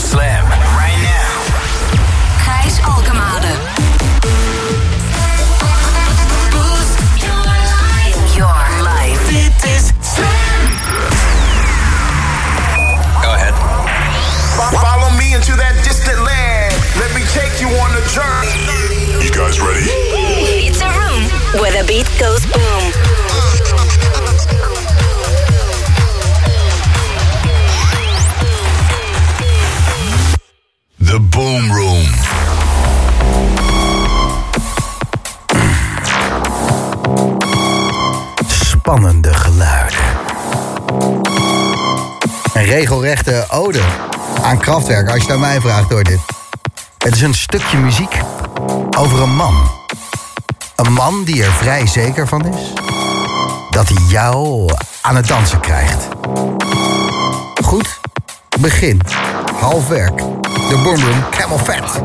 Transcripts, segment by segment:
Slam. Aan krachtwerk, als je aan mij vraagt hoor dit. Het is een stukje muziek over een man. Een man die er vrij zeker van is dat hij jou aan het dansen krijgt. Goed, begin, half werk. De Boom Camel Fat.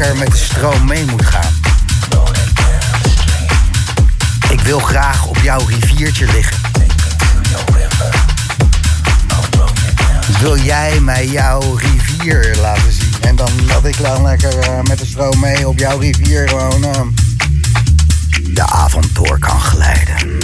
met de stroom mee moet gaan. Ik wil graag op jouw riviertje liggen. Wil jij mij jouw rivier laten zien? En dan dat ik dan lekker eh, met de stroom mee op jouw rivier gewoon eh, de avond door kan glijden.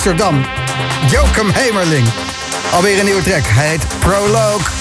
Amsterdam. Joachim Hemerling. Alweer een nieuwe track. Hij heet Prologue.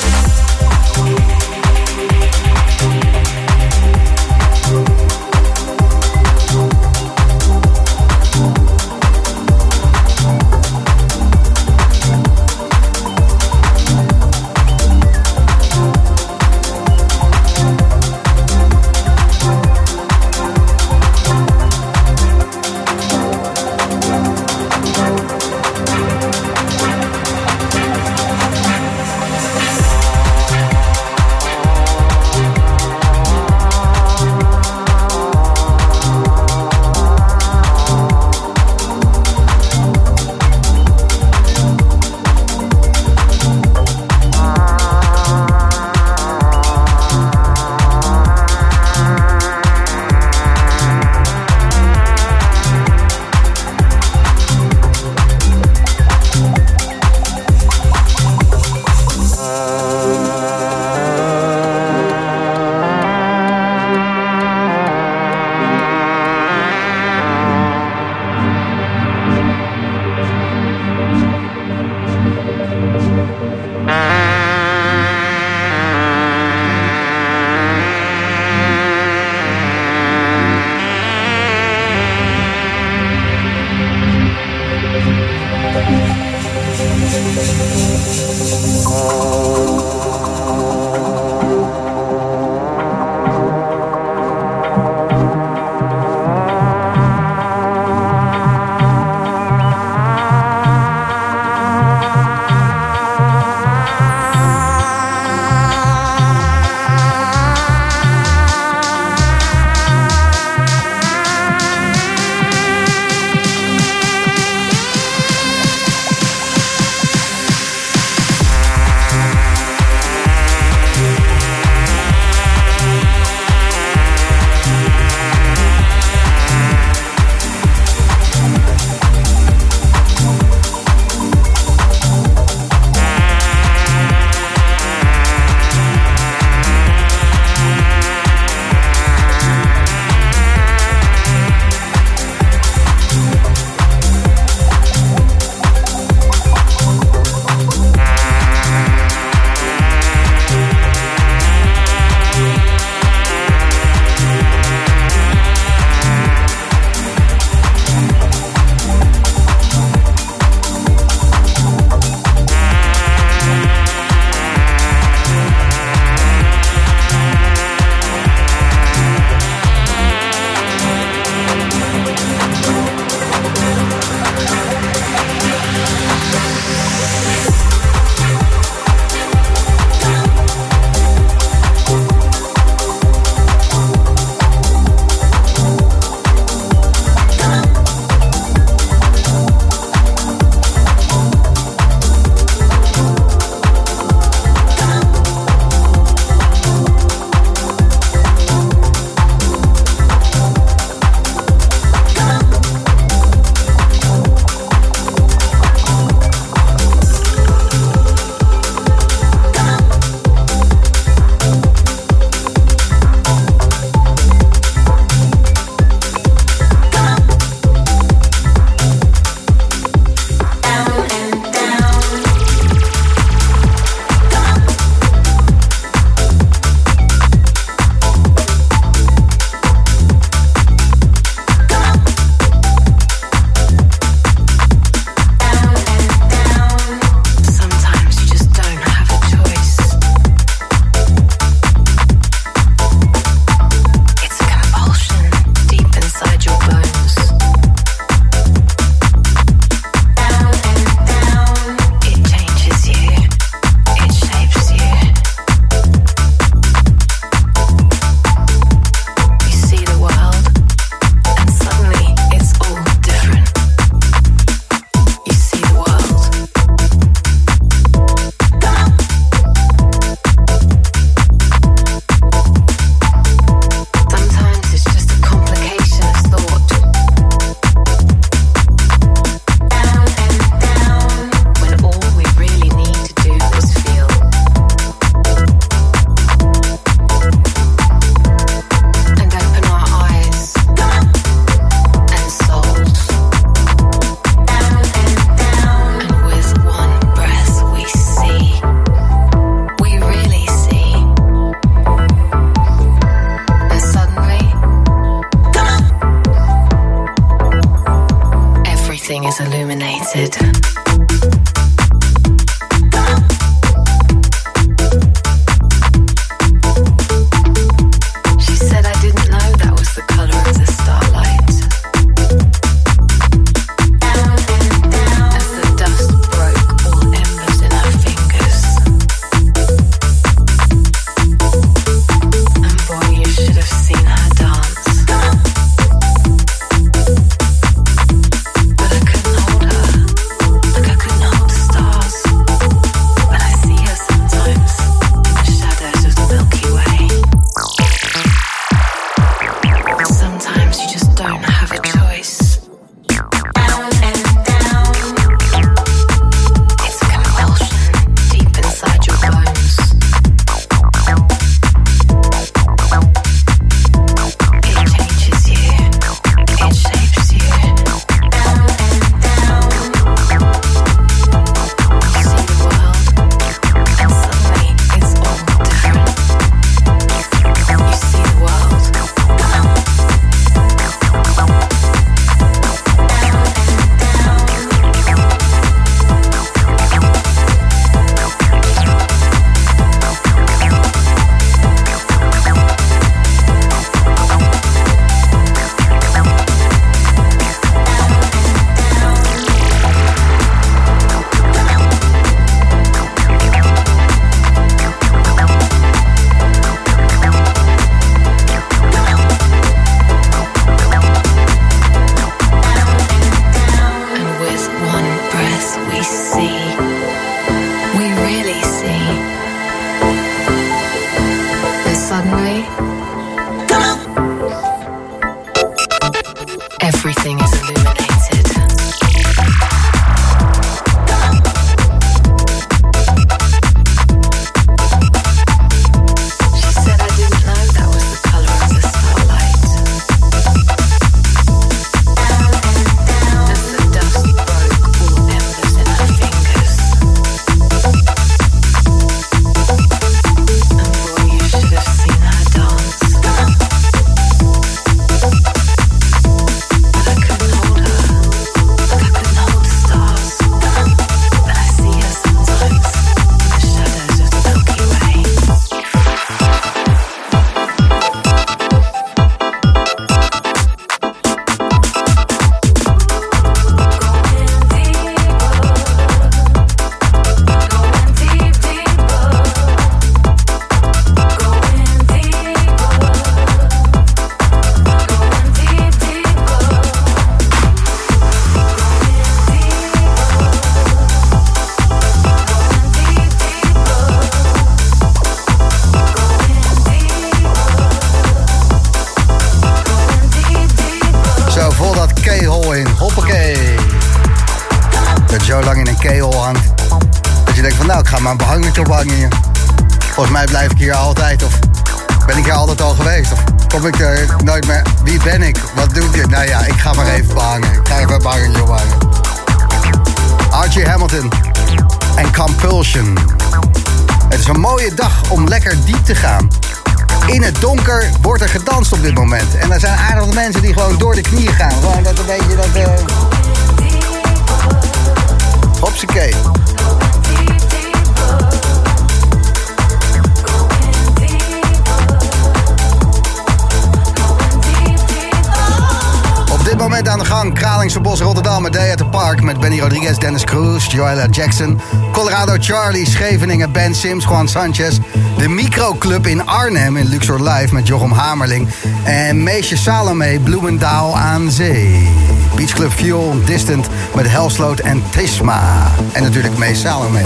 Charlie Scheveningen, Ben Sims, Juan Sanchez. De Microclub in Arnhem in Luxor Live met Jochem Hamerling. En Meesje Salome, Bloemendaal aan Zee. Beachclub Fuel, Distant met Helsloot en Tisma. En natuurlijk Mees Salome.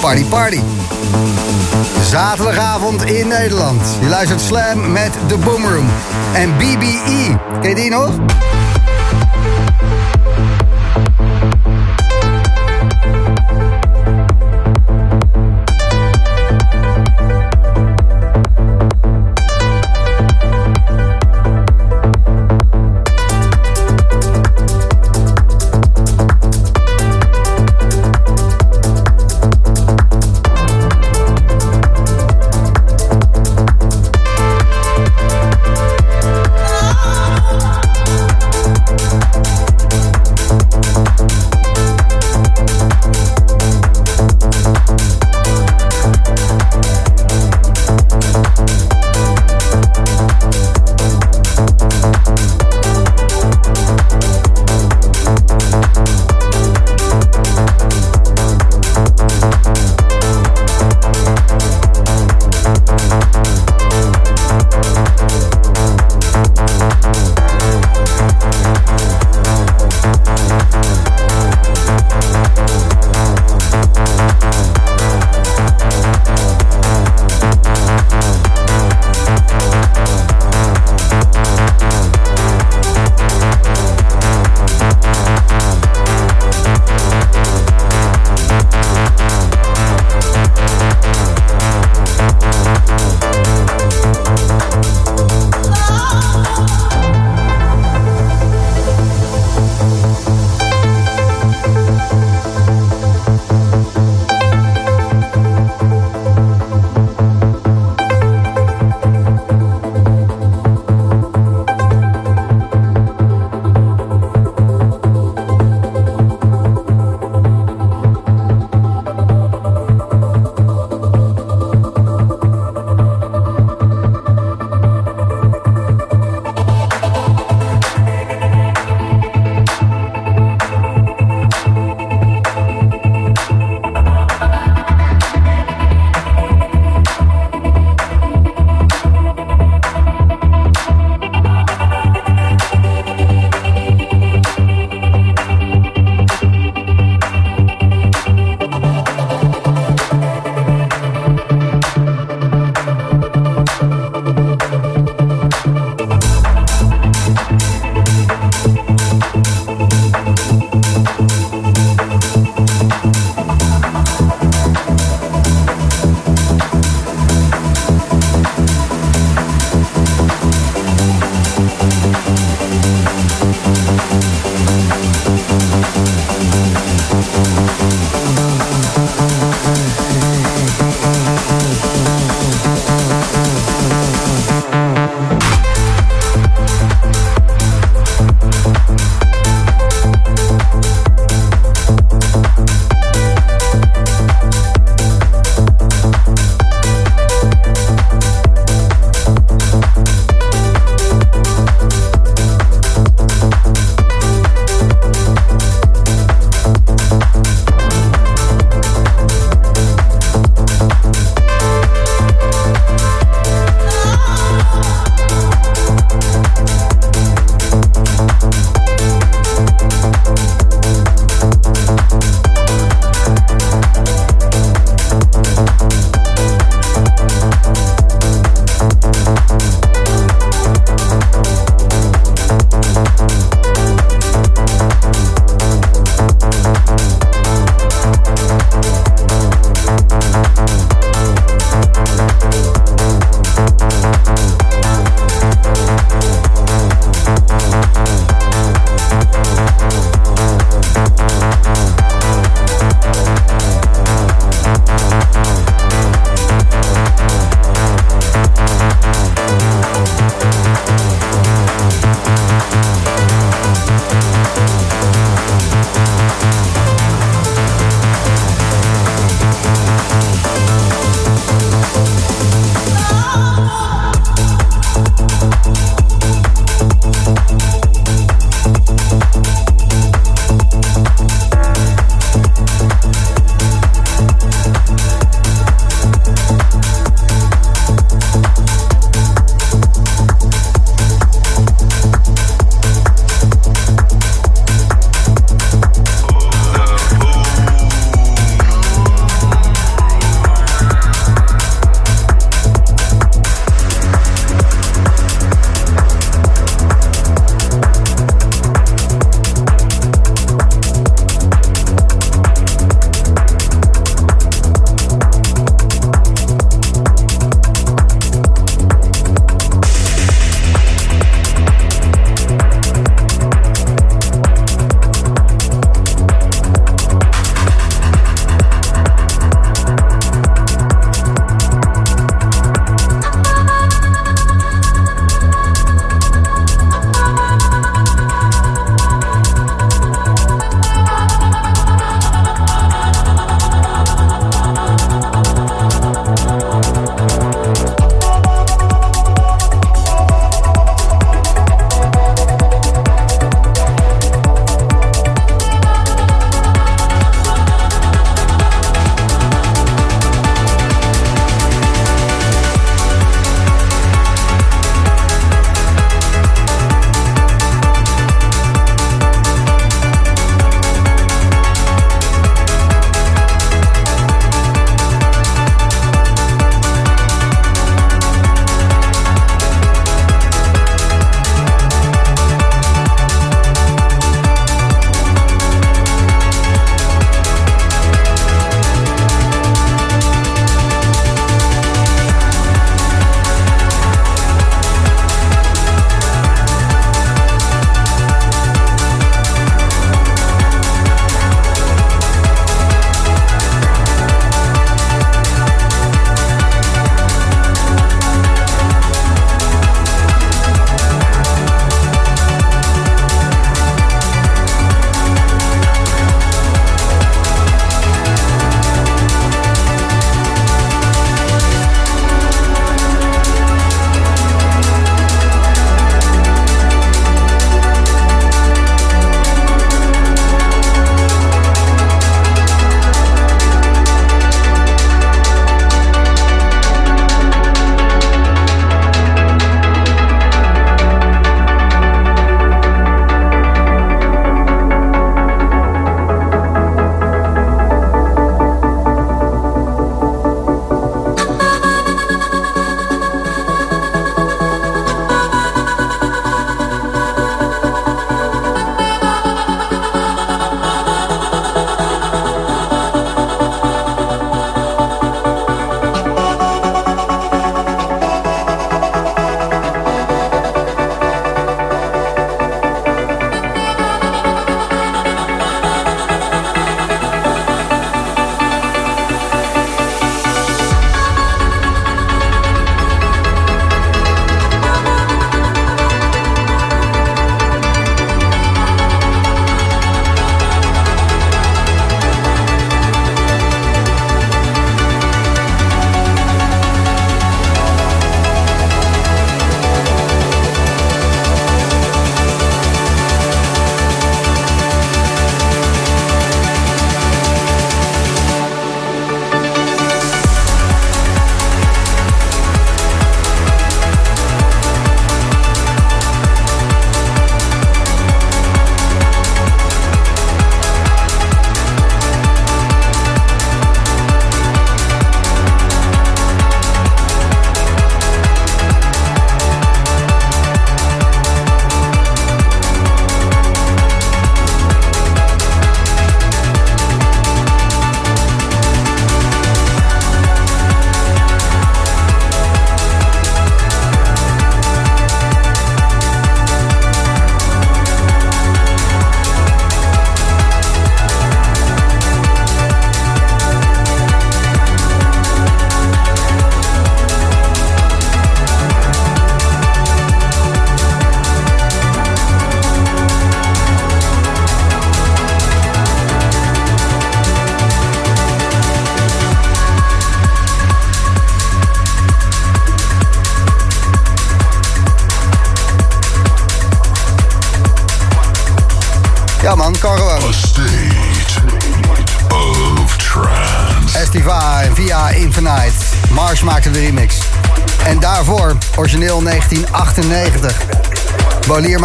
Party Party. Zaterdagavond in Nederland. Je luistert Slam met de Boomroom. En BBE. Ken je die nog?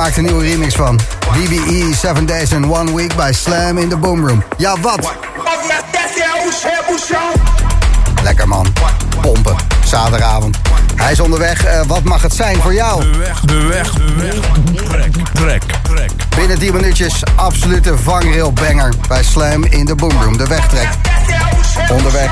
Maakt een nieuwe remix van. BBE 7 Days in One Week bij Slam in the Boom Room. Ja, wat? Lekker man. Pompen. Zaterdagavond. Hij is onderweg. Eh, wat mag het zijn voor jou? De weg, de weg, de weg. Trek, trek, trek. Binnen 10 minuutjes absolute vangrail banger bij Slam in the Boom Room. De wegtrek. Onderweg.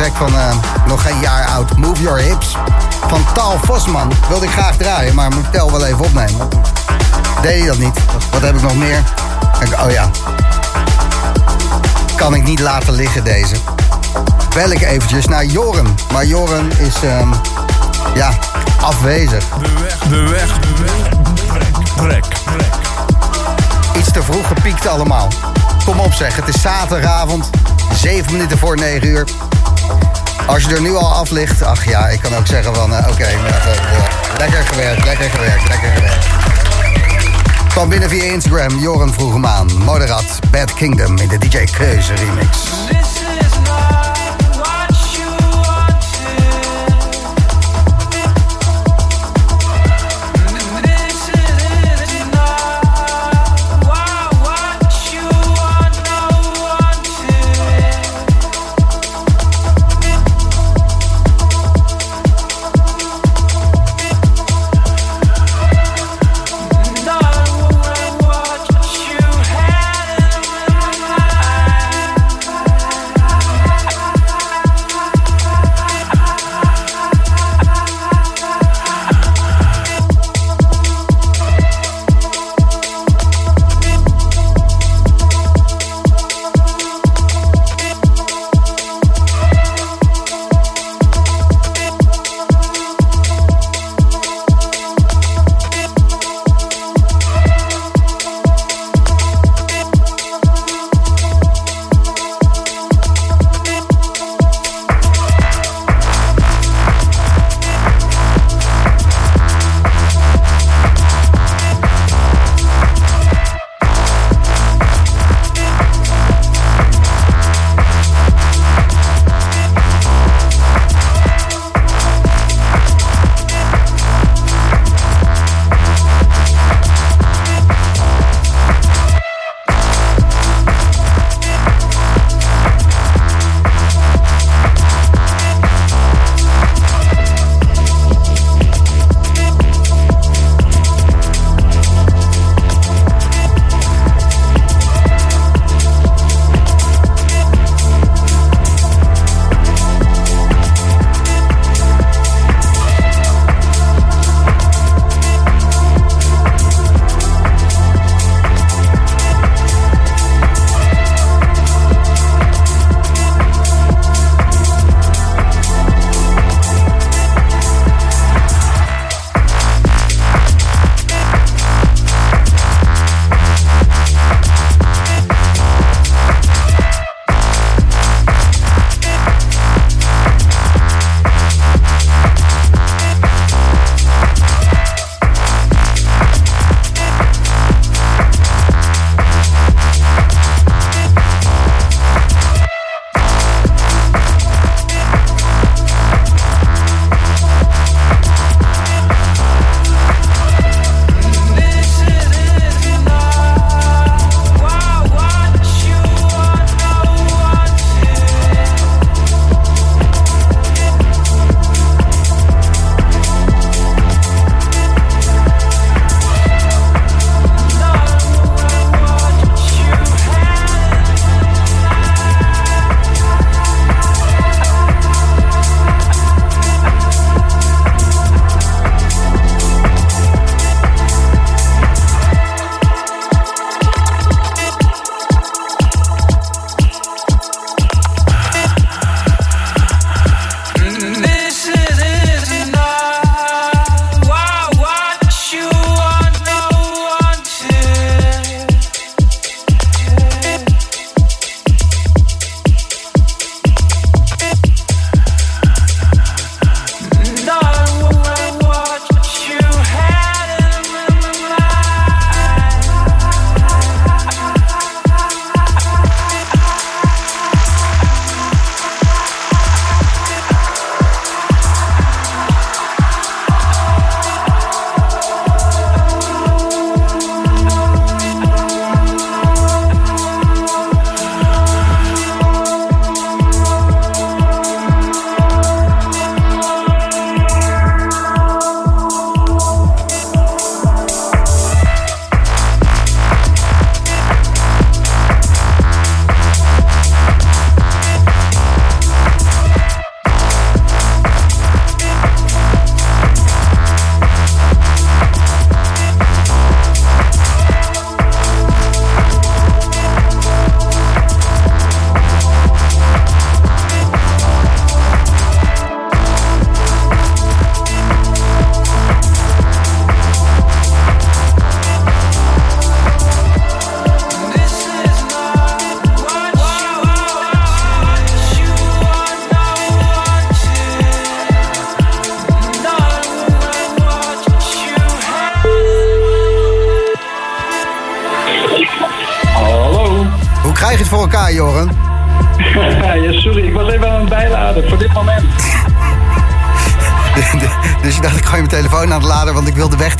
Track van eh, nog geen jaar oud. Move Your Hips. Van Tal Vosman. Wilde ik graag draaien, maar moet tel wel even opnemen. Deed hij dat niet? Wat heb ik nog meer? Ik- Oh ja. Kan ik niet laten liggen deze. Bel ik eventjes naar Joren. Maar Joren is, ehm, ja, afwezig. De weg, de weg, de weg. Trek, trek, trek. Iets te vroeg gepiekt allemaal. Kom op zeg, het is zaterdagavond, 7 minuten voor 9 uur. Als je er nu al af ligt, ach ja, ik kan ook zeggen van, eh, oké, eh, lekker gewerkt, lekker gewerkt, lekker gewerkt. Kwam binnen via Instagram, Joren vroeg aan. Moderat, Bad Kingdom in de DJ Keuze remix.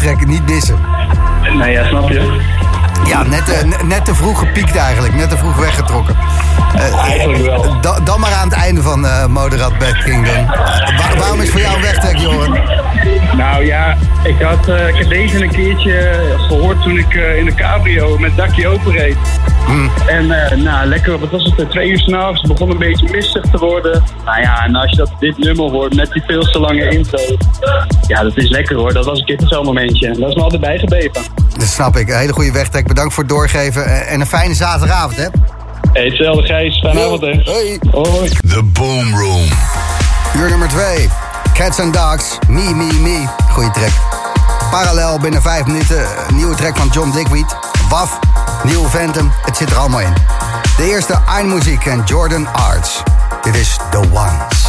Niet missen. Nee, ja, snap je. Ja, net, eh, ne- net te vroeg gepiekt eigenlijk. Net te vroeg weggetrokken. Eh, Eigenlijk wel. da- dan maar aan het einde van eh Moderat Bad Kingdom. Wa- waarom is voor jou een wegtrek, Joren? Nou ja, ik had, eh, ik heb deze een keertje gehoord toen ik eh, in de cabrio met dakje open reed. En eh, nou, lekker, wat was het, eh, twee uur s'nachts, het begon een beetje mistig te worden. Nou ja, en als je dat, dit nummer hoort met die veel te lange intro, ja, dat is lekker hoor. Dat was een kippenvelmomentje. Dat is me altijd bijgebleven. Dat snap ik. Een hele goede wegtrek. Bedankt voor het doorgeven. eh, En een fijne zaterdagavond, hè? Hey, hetzelfde Gijs, fijne avond hè. Hoi. Hoi. The Boom Room. Uur nummer 2. Cats and Dogs. Me, me, me. Goeie track. Parallel binnen 5 minuten. Nieuwe track van John Dickweed. WAF. Nieuw Phantom. Het zit er allemaal in. De eerste Einmuziek en Jordan Arts. Dit is The Ones.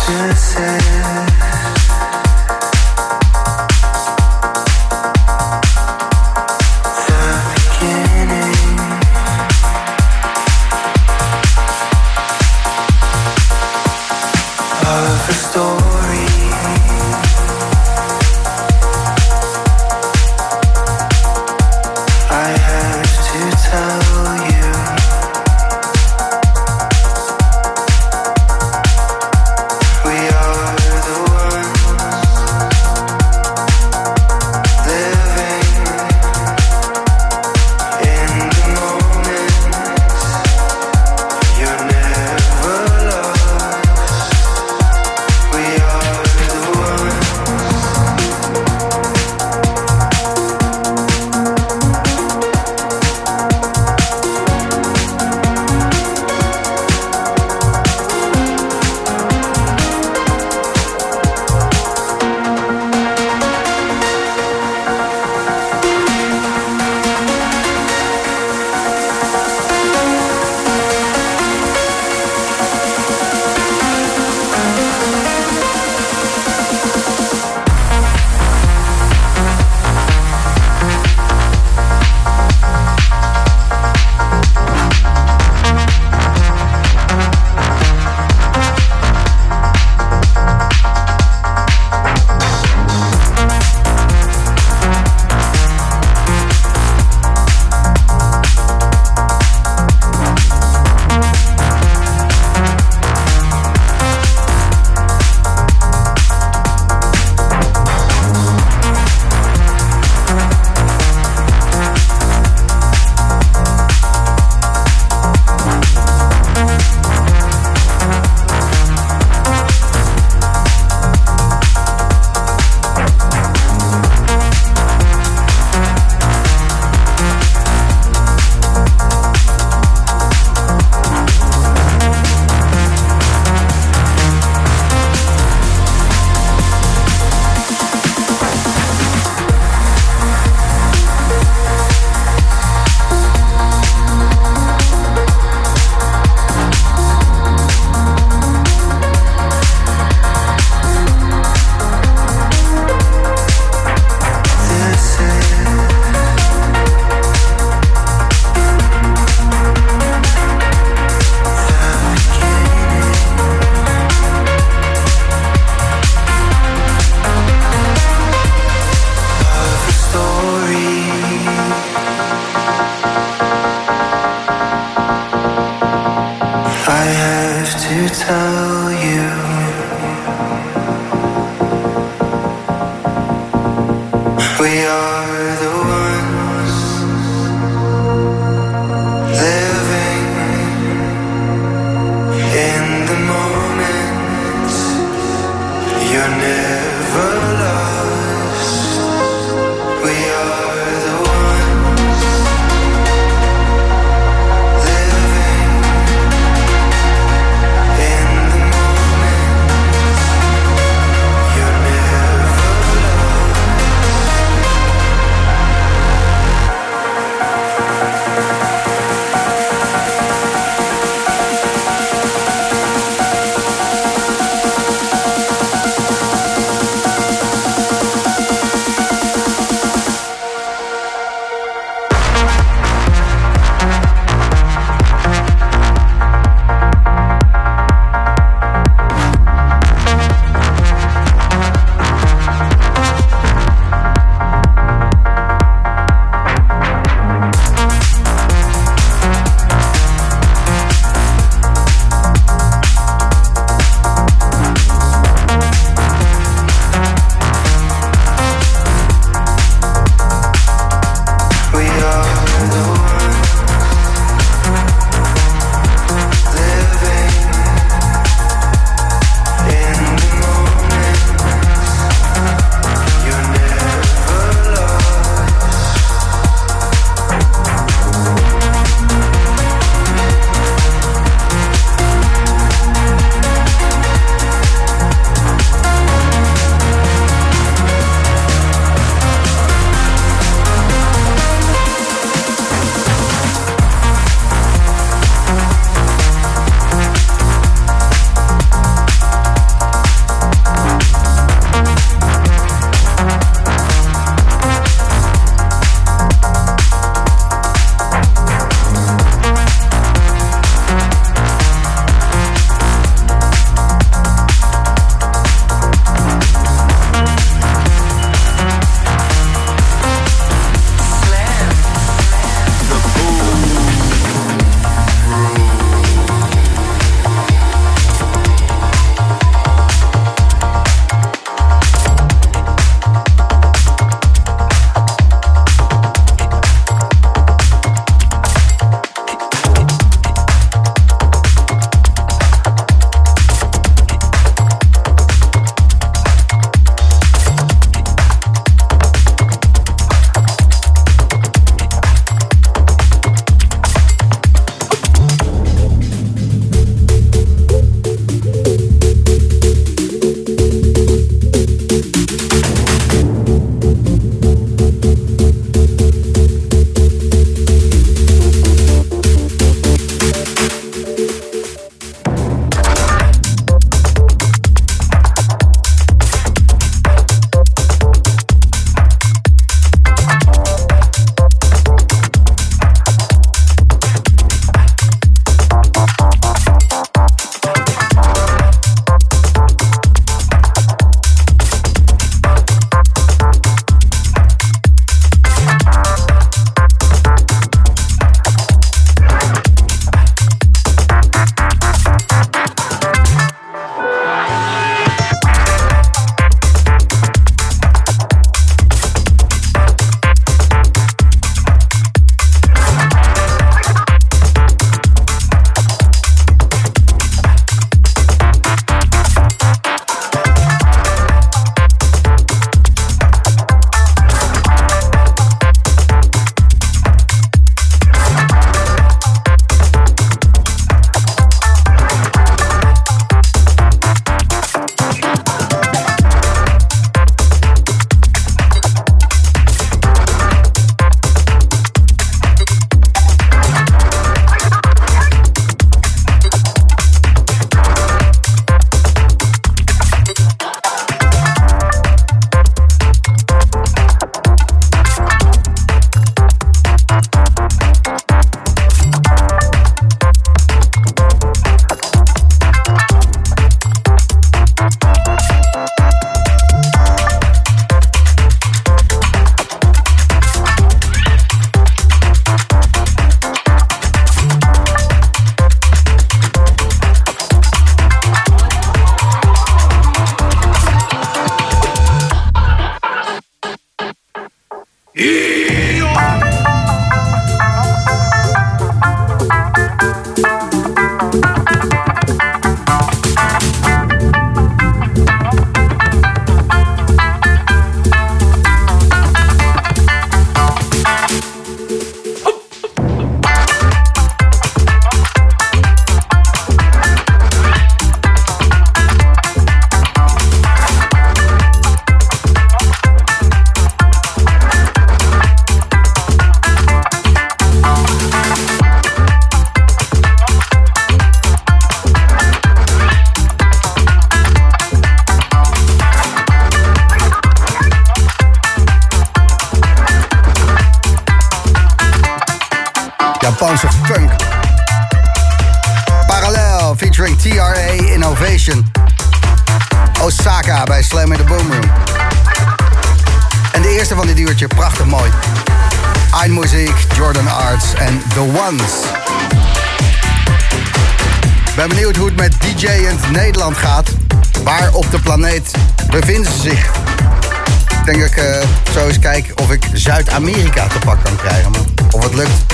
Zuid-Amerika te pak kan krijgen. Maar of het lukt,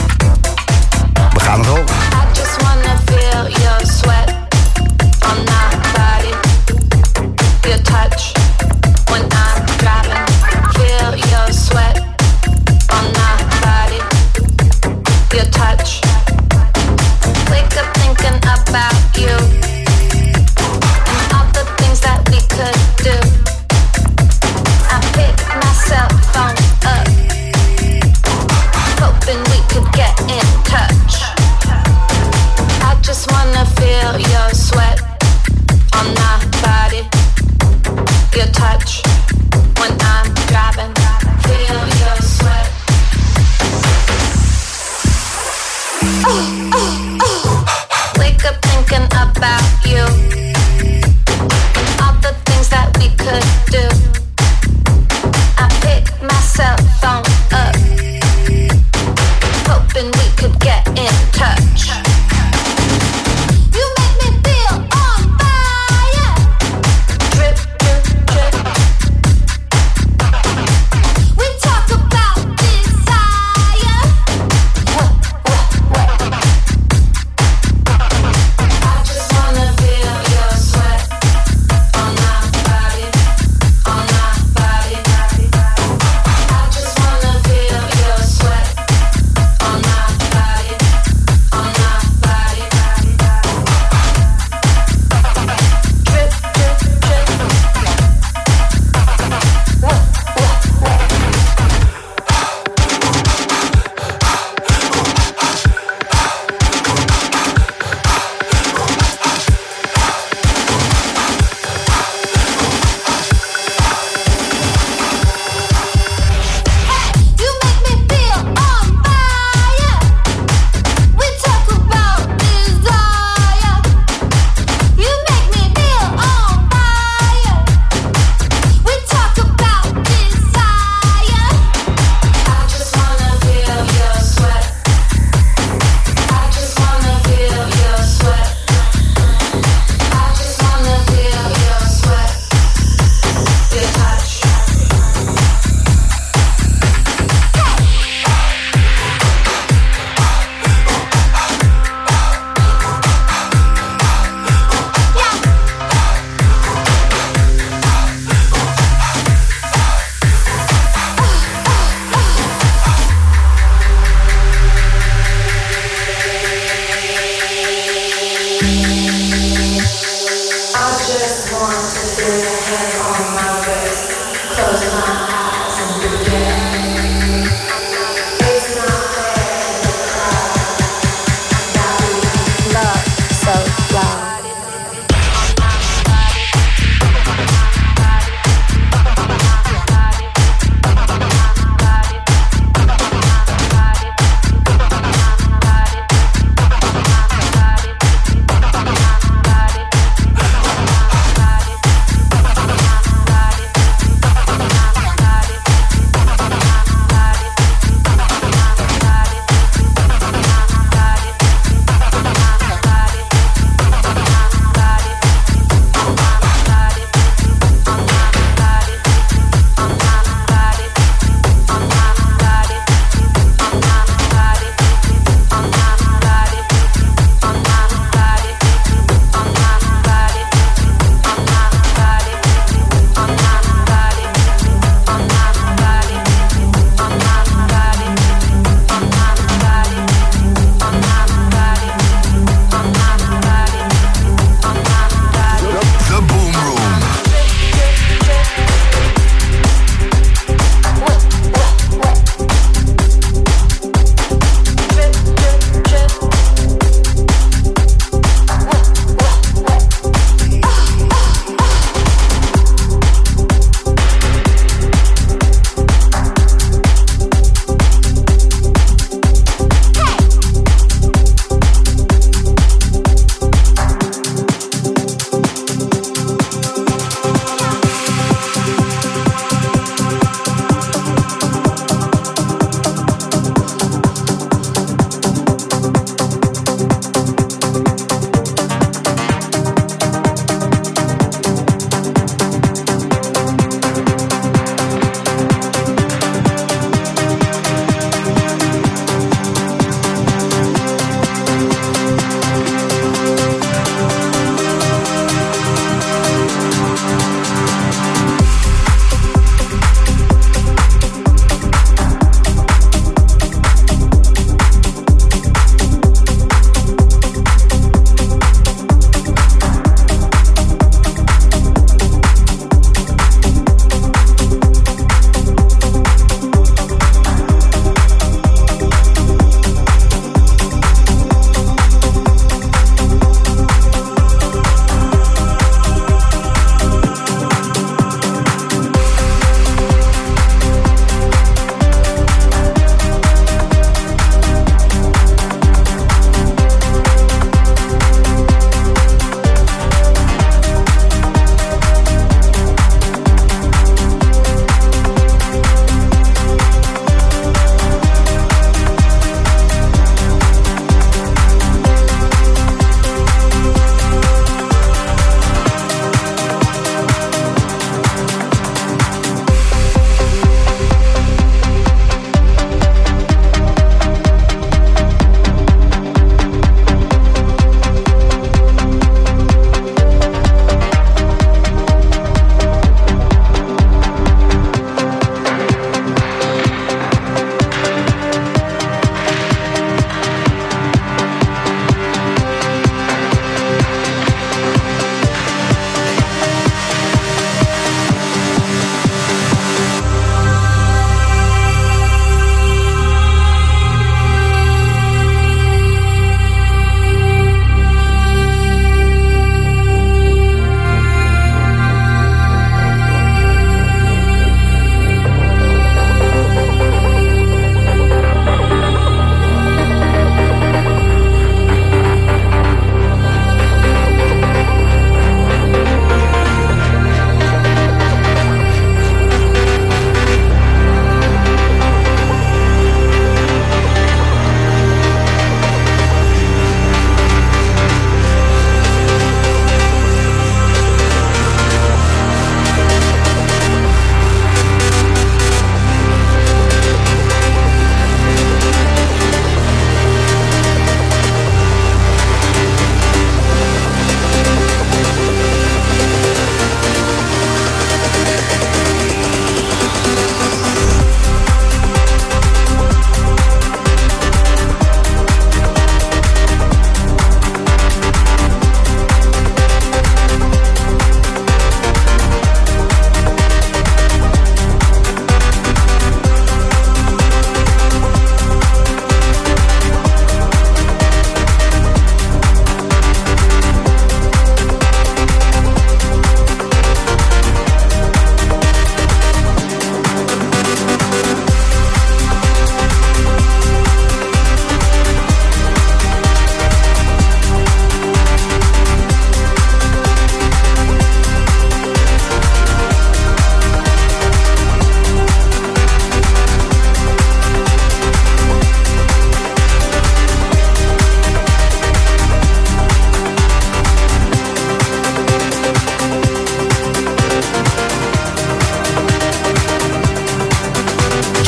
we gaan het horen.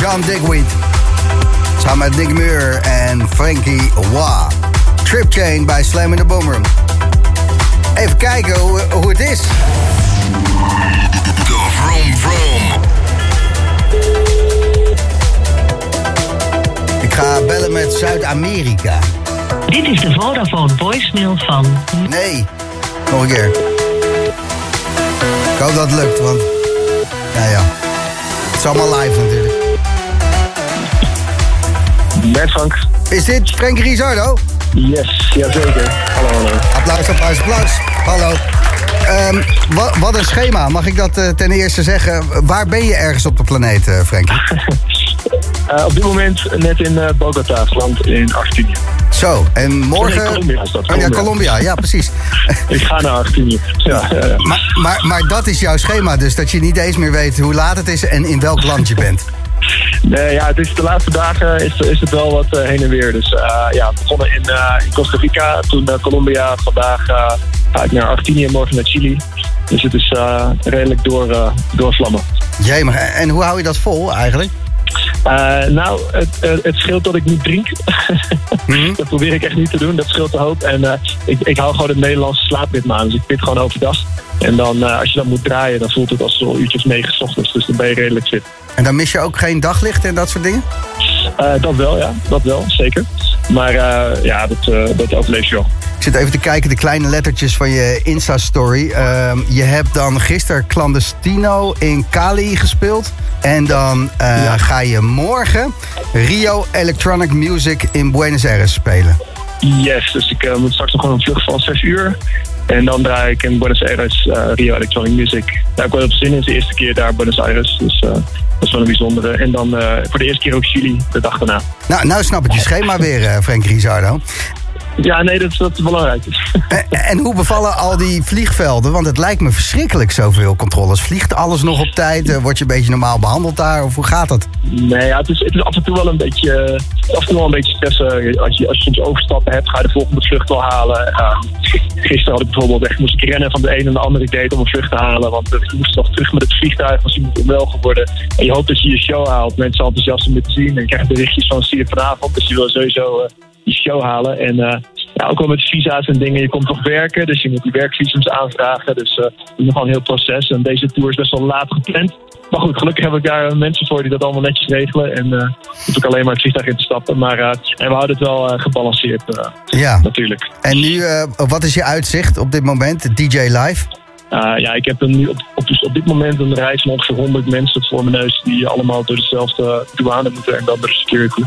John Digweed. Samen met Nick Muir en Frankie Wa. Trip Chain bij Slam in the Boomroom. Even kijken hoe, hoe het is. De Vroom Vroom. Ik ga bellen met Zuid-Amerika. Dit is de Vodafone voicemail van... Nee, nog een keer. Ik hoop dat het lukt, want... Ja, ja. Het is allemaal live natuurlijk. Met Frank. Is dit Frank Rizardo? Yes, jazeker. Hallo, hallo. Applaus, applaus, applaus. Hallo. Ehm, wat, wat een schema. Mag ik dat eh, ten eerste zeggen? Waar ben je ergens op de planeet, eh Frank? Eh, op dit moment net in Bogota, land in Argentinië. Zo, en morgen... Nee, Colombia is dat, Oh, ja, Colombia. Colombia, ja, precies. Ik ga naar Argentinië. Ja, ja, ja. maar, maar, maar dat is jouw schema, dus dat je niet eens meer weet hoe laat het is en in welk land je bent. Nee, ja, het de laatste dagen is, is het wel wat eh, heen en weer. Dus eh, ja, we begonnen in, eh, Costa Rica, toen eh, Colombia. Vandaag ga ik naar Argentinië, morgen naar Chili. Dus het is redelijk door, doorvlammen. Jee, maar en hoe hou je dat vol eigenlijk? Eh, nou, het, het scheelt dat ik niet drink. Mhm. dat probeer ik echt niet te doen. Dat scheelt een hoop. En eh, ik, ik hou gewoon het Nederlandse slaapritme aan. Dus ik pit gewoon overdag. En dan, eh, als je dan moet draaien, dan voelt het als zo'n uurtjes negen 's ochtends. Dus dan ben je redelijk fit. En dan mis je ook geen daglicht en dat soort dingen? Eh, dat wel, ja. Dat wel, zeker. Maar eh, ja, dat, eh, dat overleef je wel. Ik zit even te kijken, de kleine lettertjes van je Insta-story. Ehm, je hebt dan gisteren Clandestino in Cali gespeeld. En dan eh, ga je morgen Rio Electronic Music in Buenos Aires spelen. Yes, dus ik moet straks nog gewoon een vlucht van 6 uur. En dan draai ik in Buenos Aires eh, Rio Electronic Music. Daar heb ik wel op zin in. De eerste keer daar Buenos Aires. Dus eh, dat is wel een bijzondere. En dan eh, voor de eerste keer ook Chili, de dag daarna. Nou, nou snap ik je schema weer, Frank Rizardo. Ja, nee, dat, dat is belangrijk. En, en hoe bevallen al die vliegvelden? Want het lijkt me verschrikkelijk zoveel controles. Vliegt alles nog op tijd? Eh, Word je een beetje normaal behandeld daar? Of hoe gaat dat? Nee, ja, het, is, het is af en toe wel een beetje, eh, af en toe wel een beetje stressen. Als je, als je soms overstappen hebt, ga je de volgende vlucht wel halen. Uh, gisteren had ik bijvoorbeeld echt, moest ik rennen van de ene naar de andere date om een vlucht te halen. Want eh, ik moest nog terug met het vliegtuig, was iemand onwel geworden. En je hoopt dat je je show haalt. Mensen enthousiast om te zien. En je krijgt berichtjes van zie je vanavond. Dus je wil sowieso eh, je show halen. En eh, ja, ook wel met visa's en dingen. Je komt toch werken, dus je moet die werkvisums aanvragen. Dus eh, is nogal een heel proces. En deze tour is best wel laat gepland. Maar goed, gelukkig heb ik daar eh, mensen voor die dat allemaal netjes regelen. En eh hoef ik alleen maar het vliegtuig in te stappen. Maar en we houden het wel gebalanceerd, Ja. natuurlijk. En nu, wat is je uitzicht op dit moment? DJ Live? Uh, ja, ik heb een, nu op, op, dus op dit moment een reis van ongeveer 100 mensen voor mijn neus... die allemaal door dezelfde douane moeten en dan door de security.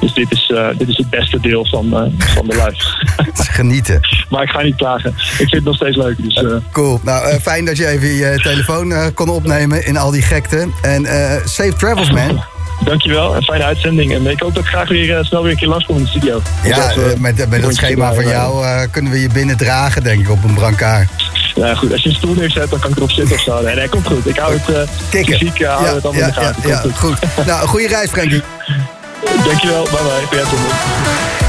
Dus dit is, eh, dit is het beste deel van, eh, van de live. Het is genieten. maar ik ga niet klagen. Ik vind het nog steeds leuk. Dus, eh, Cool. Nou, eh, fijn dat je even je telefoon eh, kon opnemen in al die gekte. En eh, safe travels, man. Dankjewel, een fijne uitzending. En ik hoop dat ik graag weer eh, snel weer een keer langskom in de studio. Ja, Dat, eh, eh, met, met dat schema van eh, jou eh, kunnen we je binnen dragen, denk ik, op een brancard. Ja, goed. Als je een stoel neerzet, dan kan ik erop zitten of zo. Nee, nee komt goed. Ik hou het Kikken. fysiek, uh, hou het allemaal ja, in de gaten. ja, ja, goed. Nou, goede reis, Frankie. Dankjewel. Bye bye. Ben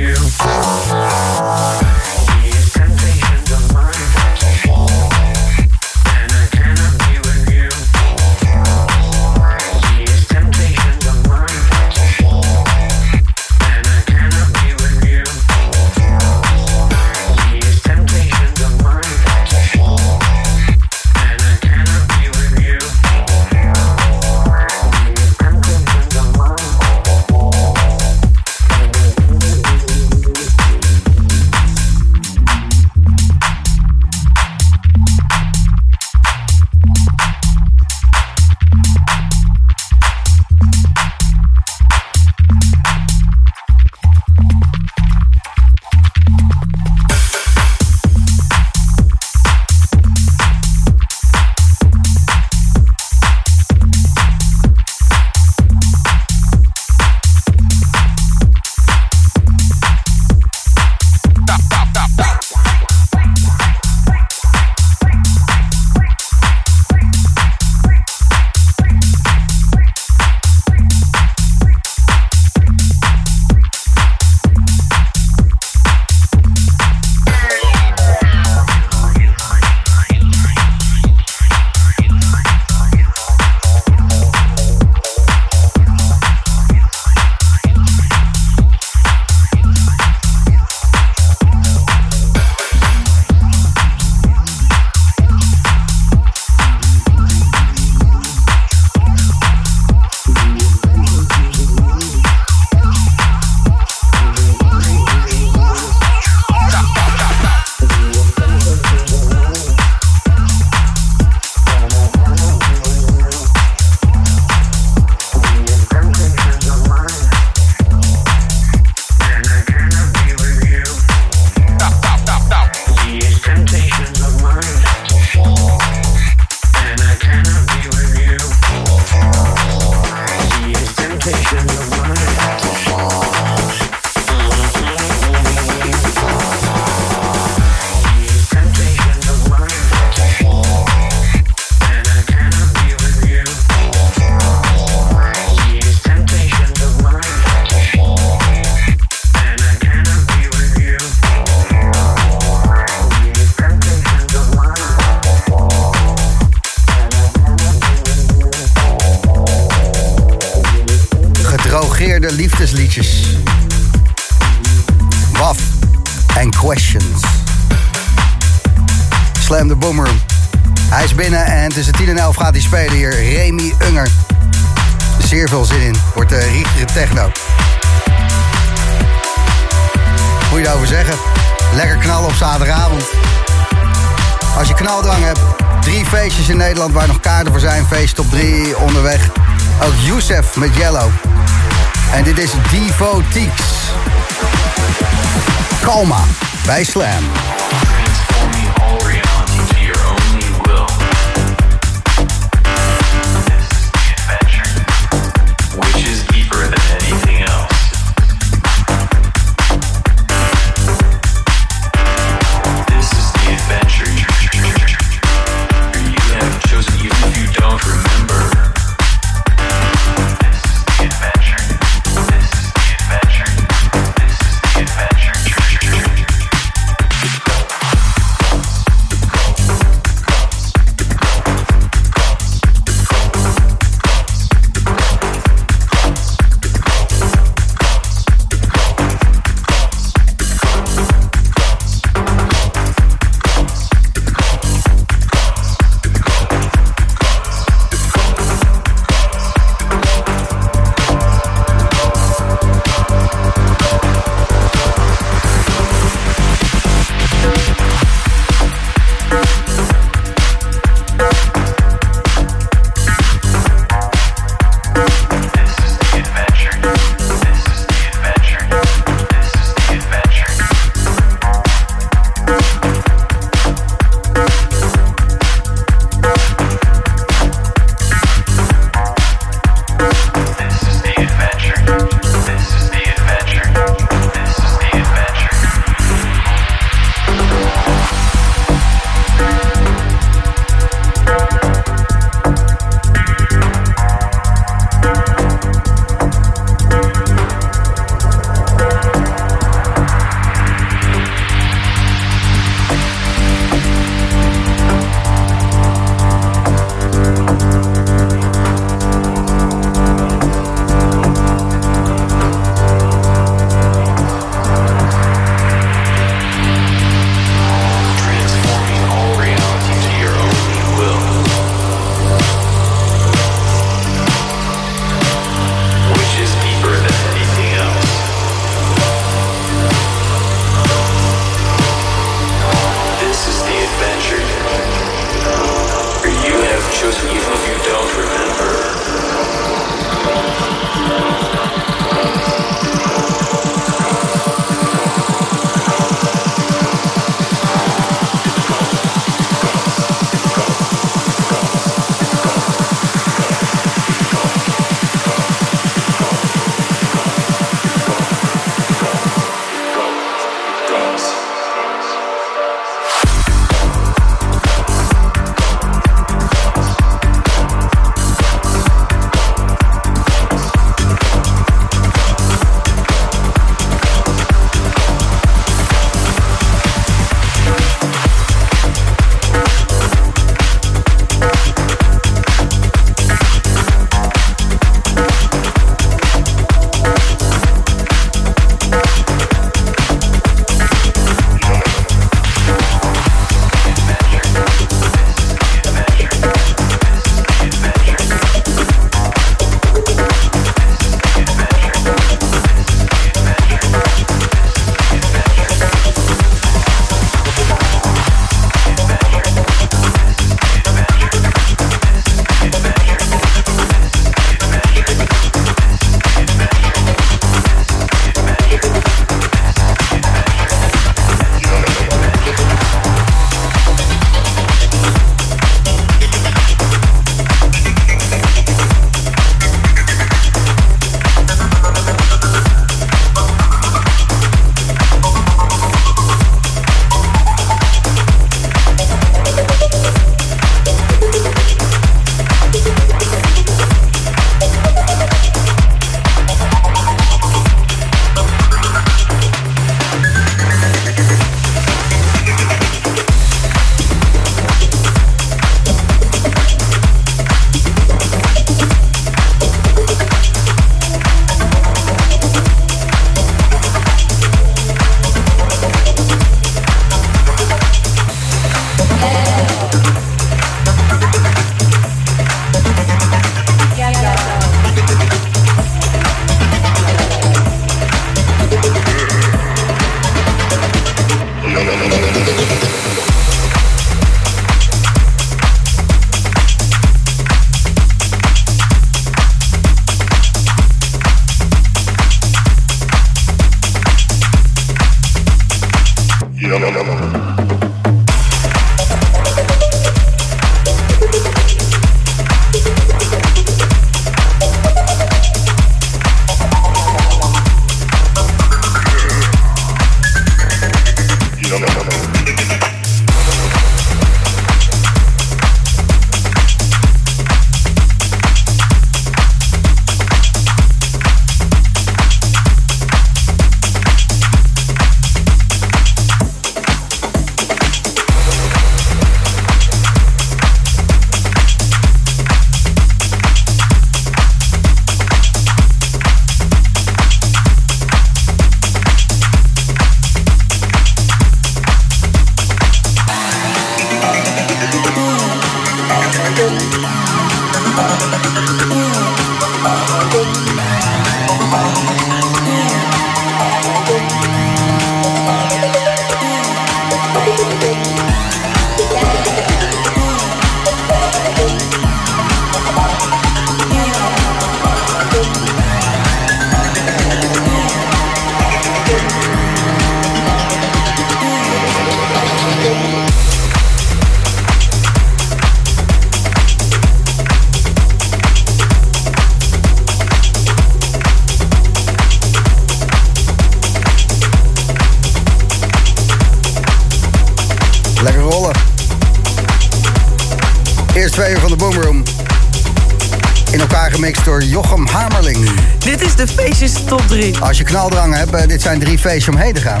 knaldrang hebt, eh, dit zijn drie feestjes om heen te gaan.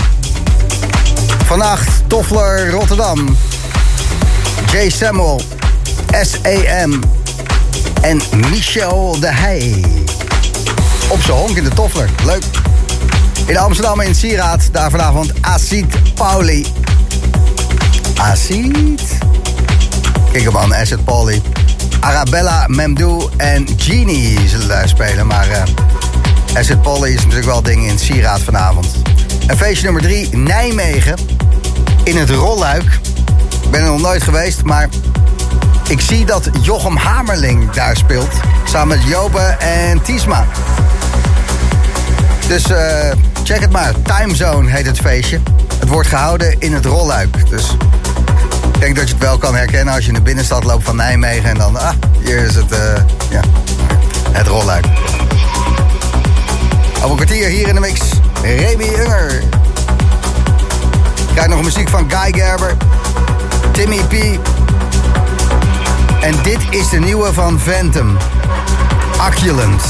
Vannacht Toffler Rotterdam. J. Samuel. SAM. En Michel de Heij. Op zijn honk in de Toffler. Leuk. In Amsterdam in Sieraad. Daar vanavond Acid Pauli. Acid. Kikkerman, Acid Pauli. Arabella, Memdoe en Genie zullen daar spelen. Maar Acid Pauli is natuurlijk wel ding in Sieraad vanavond. En feestje nummer drie, Nijmegen. In het Rolluik. Ik ben er nog nooit geweest, maar ik zie dat Jochem Hamerling daar speelt. Samen met Jobe en Tiesma. Dus eh, check het maar. Timezone heet het feestje. Het wordt gehouden in het Rolluik. Dus ik denk dat je het wel kan herkennen als je in de binnenstad loopt van Nijmegen. En dan, ah, hier is het, eh, ja, het Rolluik. Over hier in de mix. Remy Unger. Krijg nog muziek van Guy Gerber. Timmy P. En dit is de nieuwe van Phantom. Acculent.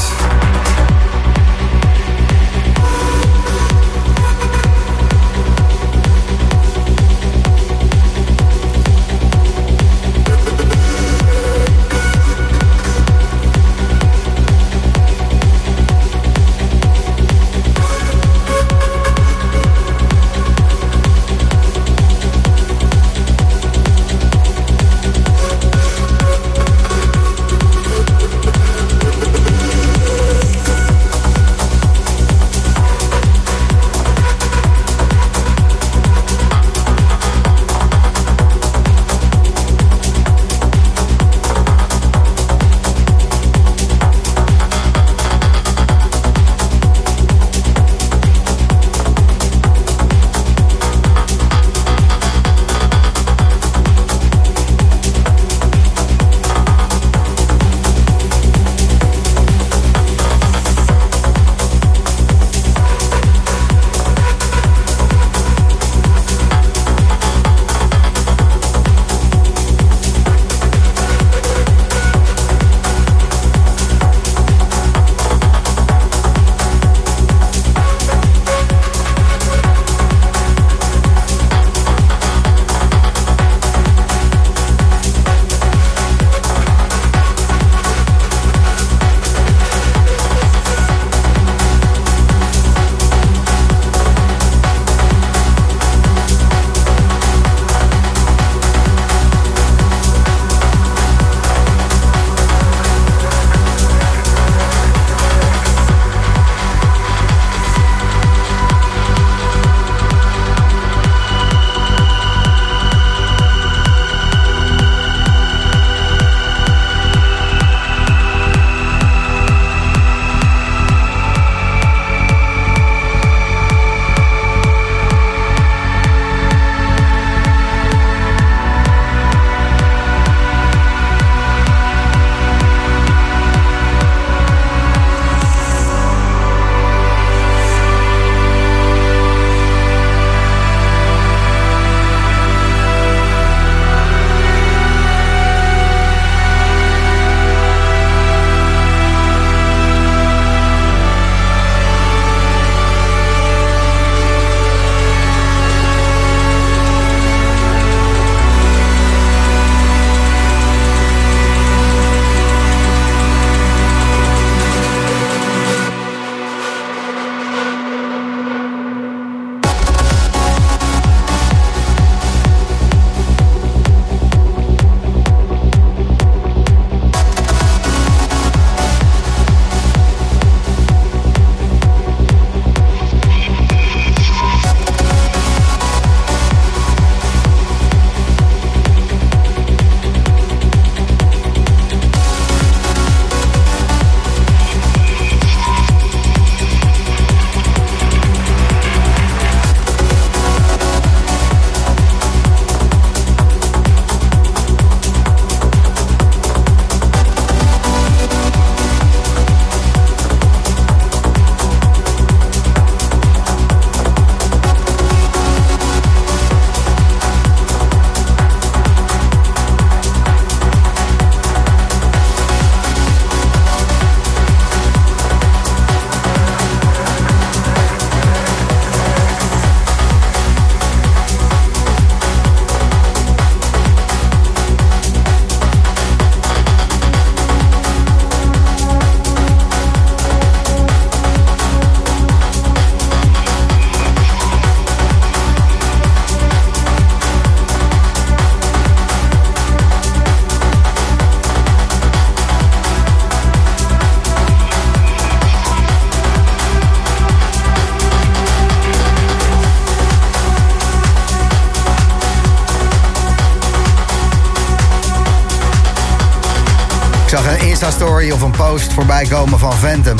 Of een post voorbij komen van Phantom.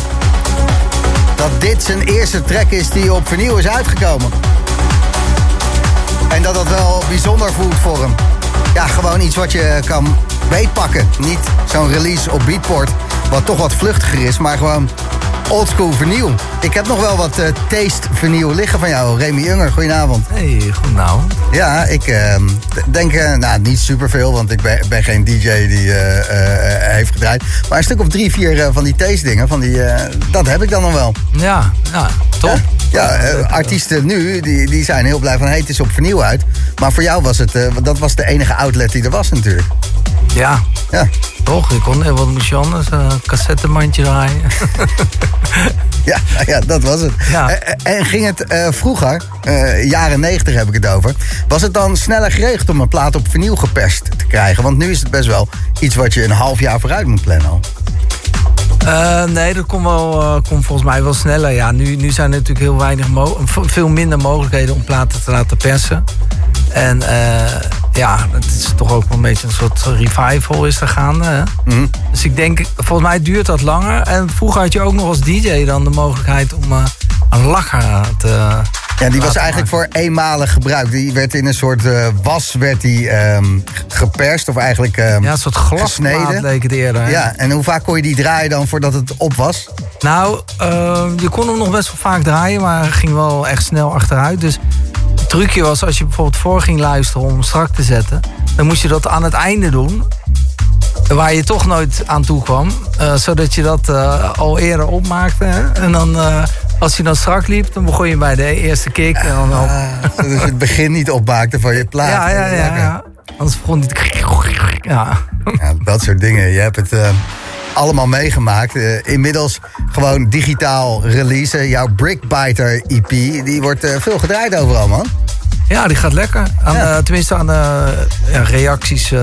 Dat dit zijn eerste track is die op vernieuw is uitgekomen. En dat dat wel bijzonder voelt voor hem. Ja, gewoon iets wat je kan beetpakken. Niet zo'n release op Beatport, wat toch wat vluchtiger is, maar gewoon oldschool vernieuw. Ik heb nog wel wat eh, taste vernieuw liggen van jou, Remy Unger. Goedenavond. Hey, goed nou. Ja, ik ehm, denk, eh, nou niet superveel, want ik ben, ben geen DJ die eh, heeft gedraaid. Maar een stuk of drie, vier van die taste dingen, van die, dat heb ik dan nog wel. Ja, ja, top. Ja, artiesten nu, die, die zijn heel blij van, hey, het is op vernieuw uit. Maar voor jou was het, dat was de enige outlet die er was natuurlijk. Ja. Ja. Toch? Ik kon, eh, wat moest je anders? Een cassettemandje draaien. Ja, ja, dat was het. Ja. Eh, eh, En ging het eh, vroeger, eh, jaren 90 heb ik het over, was het dan sneller geregeld om een plaat op vernieuw geperst te krijgen? Want nu is het best wel iets wat je een half jaar vooruit moet plannen al. Eh, nee, dat komt, wel, eh, komt volgens mij wel sneller. Ja, nu, nu zijn er natuurlijk heel weinig veel minder mogelijkheden om platen te laten persen. En eh, ja, het is toch ook wel een beetje een soort revival is er gaande. Hè? Mhm. Dus ik denk, volgens mij duurt dat langer. En vroeger had je ook nog als DJ dan de mogelijkheid om eh, een lacher te. Ja, die was eigenlijk voor eenmalig gebruik. Die werd in een soort eh, was werd die, ehm, geperst of eigenlijk ehm, Ja, een soort glasplaat leek het eerder. hè? Ja, en hoe vaak kon je die draaien dan voordat het op was? Nou, eh, je kon hem nog best wel vaak draaien, maar ging wel echt snel achteruit. Dus het trucje was als je bijvoorbeeld voor ging luisteren om hem strak te zetten, dan moest je dat aan het einde doen. Waar je toch nooit aan toe kwam. eh, zodat je dat eh, al eerder opmaakte. Hè? En dan, eh, als je dan strak liep, dan begon je bij de eerste kick. En dan op. Zodat je het begin niet opmaakte van je plaat. ja, ja, ja, ja. Anders begon te... Ja. Ja, dat soort dingen. Je hebt het allemaal meegemaakt. Inmiddels gewoon digitaal releasen. Jouw Brickbiter EP, die wordt veel gedraaid overal, man. Ja, die gaat lekker. Aan, eh, tenminste aan de ja, reacties eh,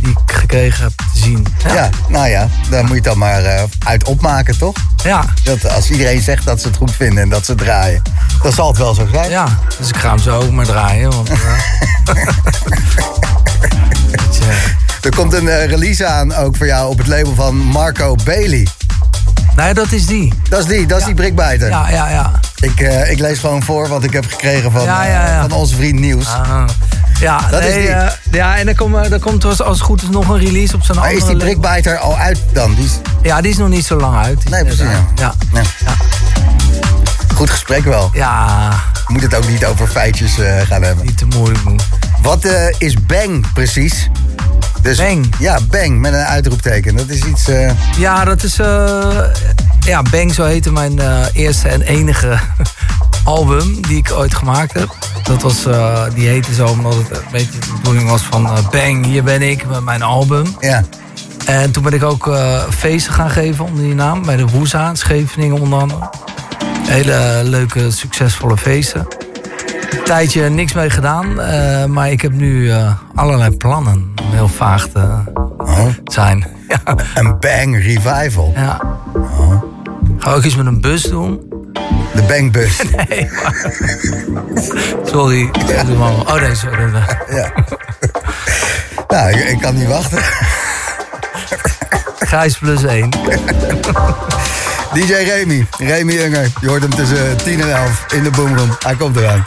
die ik gekregen heb te zien. Ja. nou ja, daar moet je het dan maar eh, uit opmaken, toch? Ja. Dat als iedereen zegt dat ze het goed vinden en dat ze het draaien, dan zal het wel zo zijn. Ja, dus ik ga hem zo ook maar draaien. Want, eh, Er komt een eh, release aan ook voor jou op het label van Marco Bailey. Nee, dat is die. Dat is die, dat is die Brickbiter. Ja, ja, ja. Ik, eh, ik lees gewoon voor wat ik heb gekregen van, Ja, eh, ja, van onze vriend Nieuws. Ah. Ja, Dat is nee, die. eh, ja, en dan komt, er- dan komt als als het goed is nog een release op zijn Maar andere is die. Brickbiter al uit dan? Die is... Ja, die is nog niet zo lang uit. Nee, is precies. Ja. uit. Ja. Ja. Goed gesprek wel. Ja. Moet het ook niet over feitjes gaan hebben. Niet te moeilijk doen. Wat is Bang precies? Dus, Bang? Ja, Bang met een uitroepteken. Dat is iets... eh, Ja, dat is... eh, ja, Bang, zo heette mijn eh, eerste en enige album die ik ooit gemaakt heb. Dat was, die heette zo omdat het een beetje de bedoeling was van... Bang, hier ben ik met mijn album. Ja. En toen ben ik ook feesten gaan geven onder die naam. Bij de Woeza in Scheveningen onder andere. Hele leuke, succesvolle feesten. Een tijdje niks mee gedaan. eh, maar ik heb nu eh, allerlei plannen. Om heel vaag te zijn. Ja. Een Bang Revival. Ja. Ga ook iets met een bus doen. De Bangbus. Nee, maar... Sorry. Mama. Oh nee, sorry. Ja. nou, ik, ik kan niet wachten. Gijs plus één. DJ Remy, Remy Unger. Je hoort hem tussen 10 en 11 in de boomroom. Hij komt eraan.